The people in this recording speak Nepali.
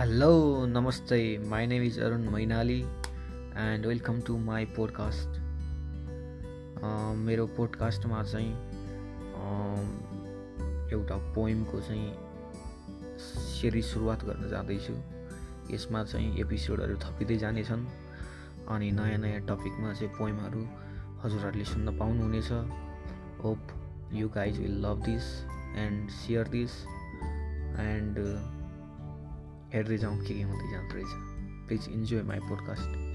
Hello, Namaste. My name is Arun Mainali and welcome to my podcast. अँ, मेरो पोडकास्टमा चाहिँ अँ, एउटा पोइमको चाहिँ सिरिज सुरुवात गर्न जाँदैछु यसमा चाहिँ एपिसोडहरू थपिँदै जानेछन् अनि नयाँ नयाँ टपिकमा चाहिँ पोइमहरू हजुरहरूले सुन्न पाउनुहुनेछ hope you guys will love this and share this and हेर्दै जाउँ के के हुँदै जाँदो रहेछ प्लिज इन्जोय माई पोडकास्ट